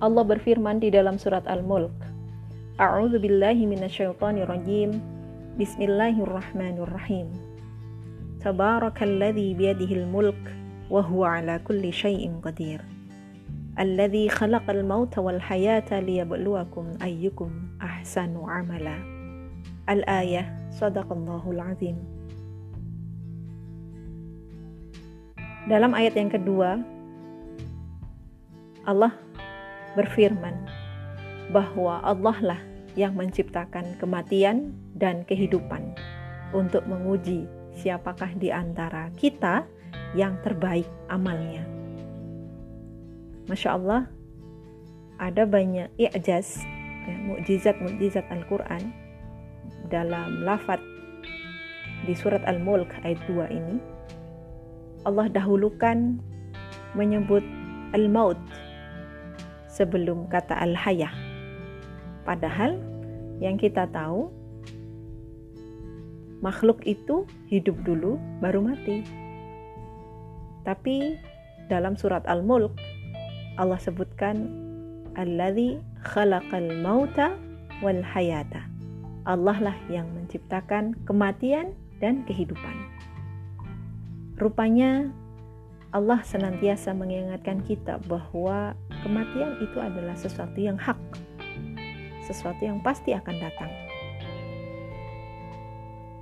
Allah berfirman di dalam surat Al-Mulk. A'udzu billahi minasyaitonir rajim. Bismillahirrahmanirrahim. Tabarakalladzi biyadihil mulk wa huwa ala kulli syai'in qadir. Alladzi khalaqal mauta wal hayata liyabluwakum ayyukum ahsanu amala. Al-ayah sadaqallahul azim. Dalam ayat yang kedua, Allah berfirman bahwa Allah lah yang menciptakan kematian dan kehidupan untuk menguji siapakah di antara kita yang terbaik amalnya. Masya Allah, ada banyak i'jaz, ya, mukjizat-mukjizat Al-Quran dalam lafat di surat Al-Mulk ayat 2 ini. Allah dahulukan menyebut al-maut sebelum kata al-hayah. Padahal yang kita tahu makhluk itu hidup dulu baru mati. Tapi dalam surat Al-Mulk Allah sebutkan alladzi khalaqal mauta wal hayata. Allah lah yang menciptakan kematian dan kehidupan. Rupanya Allah senantiasa mengingatkan kita bahwa kematian itu adalah sesuatu yang hak, sesuatu yang pasti akan datang.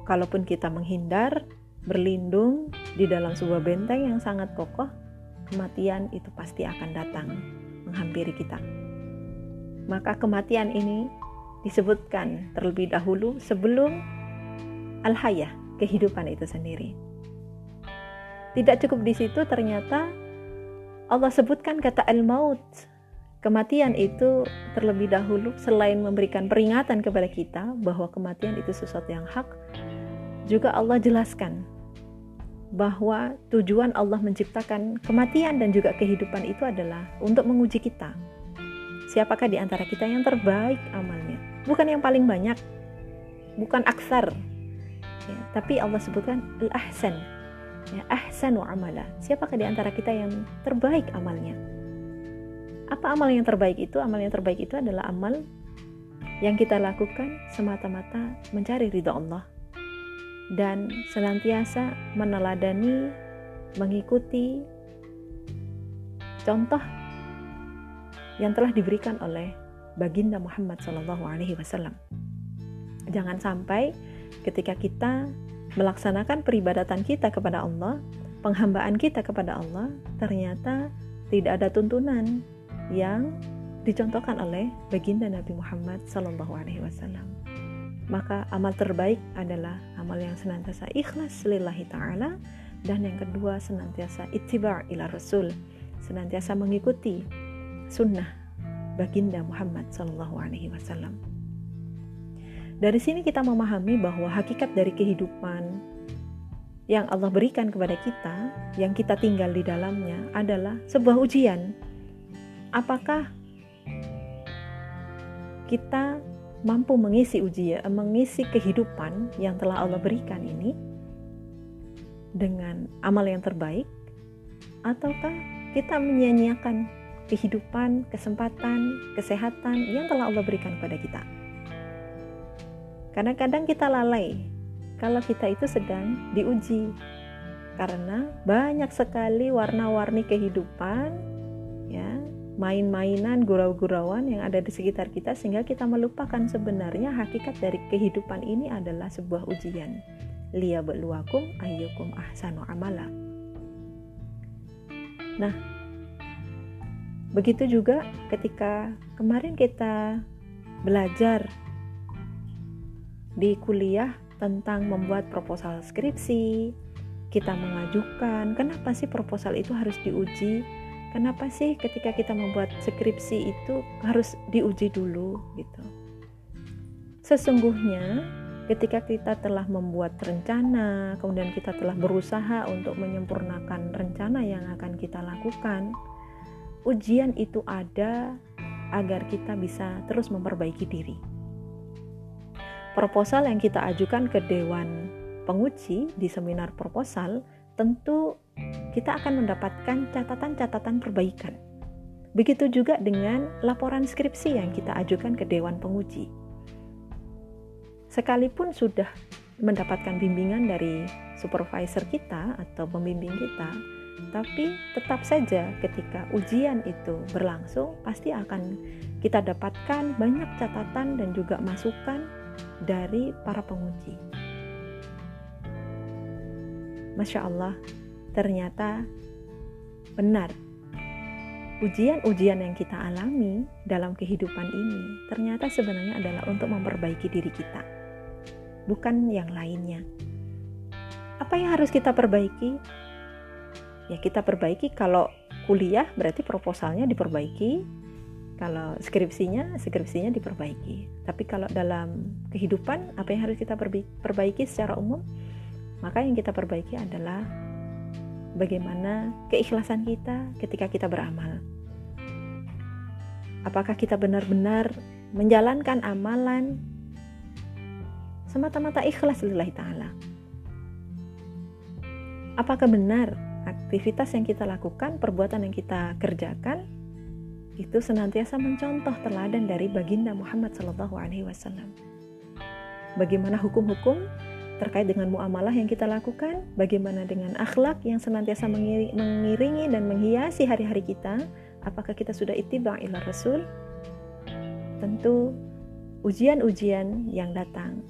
Kalaupun kita menghindar, berlindung di dalam sebuah benteng yang sangat kokoh, kematian itu pasti akan datang menghampiri kita. Maka kematian ini disebutkan terlebih dahulu sebelum al-hayah, kehidupan itu sendiri. Tidak cukup di situ, ternyata Allah sebutkan kata al-maut. Kematian itu terlebih dahulu selain memberikan peringatan kepada kita bahwa kematian itu sesuatu yang hak, juga Allah jelaskan bahwa tujuan Allah menciptakan kematian dan juga kehidupan itu adalah untuk menguji kita. Siapakah di antara kita yang terbaik amalnya? Bukan yang paling banyak, bukan aksar, ya, tapi Allah sebutkan al-ahsan, ya ahsanu amala. Siapakah di antara kita yang terbaik amalnya? Apa amal yang terbaik itu? Amal yang terbaik itu adalah amal yang kita lakukan semata-mata mencari ridha Allah dan senantiasa meneladani mengikuti contoh yang telah diberikan oleh baginda Muhammad Wasallam. Jangan sampai ketika kita melaksanakan peribadatan kita kepada Allah, penghambaan kita kepada Allah, ternyata tidak ada tuntunan yang dicontohkan oleh baginda Nabi Muhammad Sallallahu Alaihi Wasallam. Maka amal terbaik adalah amal yang senantiasa ikhlas lillahi ta'ala dan yang kedua senantiasa ittiba' ila rasul senantiasa mengikuti sunnah baginda Muhammad Sallallahu Alaihi Wasallam. Dari sini kita memahami bahwa hakikat dari kehidupan yang Allah berikan kepada kita, yang kita tinggal di dalamnya adalah sebuah ujian. Apakah kita mampu mengisi ujian, mengisi kehidupan yang telah Allah berikan ini dengan amal yang terbaik, ataukah kita menyia-nyiakan kehidupan, kesempatan, kesehatan yang telah Allah berikan kepada kita? Karena kadang kita lalai kalau kita itu sedang diuji. Karena banyak sekali warna-warni kehidupan ya, main-mainan, gurau-gurauan yang ada di sekitar kita sehingga kita melupakan sebenarnya hakikat dari kehidupan ini adalah sebuah ujian. Liya beluakum ayyukum ahsanu amala. Nah, begitu juga ketika kemarin kita belajar di kuliah tentang membuat proposal skripsi, kita mengajukan, kenapa sih proposal itu harus diuji? Kenapa sih ketika kita membuat skripsi itu harus diuji dulu gitu? Sesungguhnya ketika kita telah membuat rencana, kemudian kita telah berusaha untuk menyempurnakan rencana yang akan kita lakukan, ujian itu ada agar kita bisa terus memperbaiki diri proposal yang kita ajukan ke dewan penguji di seminar proposal, tentu kita akan mendapatkan catatan-catatan perbaikan. Begitu juga dengan laporan skripsi yang kita ajukan ke dewan penguji. Sekalipun sudah mendapatkan bimbingan dari supervisor kita atau pembimbing kita, tapi tetap saja ketika ujian itu berlangsung pasti akan kita dapatkan banyak catatan dan juga masukan dari para penguji. Masya Allah, ternyata benar ujian-ujian yang kita alami dalam kehidupan ini ternyata sebenarnya adalah untuk memperbaiki diri kita, bukan yang lainnya. Apa yang harus kita perbaiki? Ya, kita perbaiki kalau kuliah berarti proposalnya diperbaiki, kalau skripsinya, skripsinya diperbaiki. Tapi kalau dalam kehidupan, apa yang harus kita perbaiki secara umum? Maka yang kita perbaiki adalah bagaimana keikhlasan kita ketika kita beramal. Apakah kita benar-benar menjalankan amalan semata-mata ikhlas lillahi ta'ala? Apakah benar aktivitas yang kita lakukan, perbuatan yang kita kerjakan itu senantiasa mencontoh teladan dari baginda Muhammad Shallallahu Alaihi Wasallam. Bagaimana hukum-hukum terkait dengan muamalah yang kita lakukan, bagaimana dengan akhlak yang senantiasa mengiringi dan menghiasi hari-hari kita, apakah kita sudah ittiba ila Rasul? Tentu ujian-ujian yang datang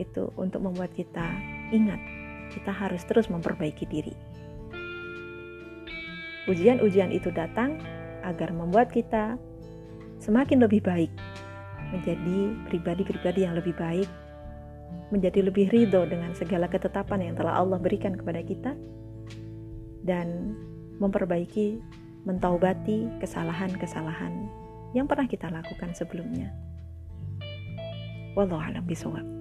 itu untuk membuat kita ingat kita harus terus memperbaiki diri. Ujian-ujian itu datang agar membuat kita semakin lebih baik, menjadi pribadi-pribadi yang lebih baik, menjadi lebih ridho dengan segala ketetapan yang telah Allah berikan kepada kita, dan memperbaiki, mentaubati kesalahan-kesalahan yang pernah kita lakukan sebelumnya. Wallahu a'lam bishawab.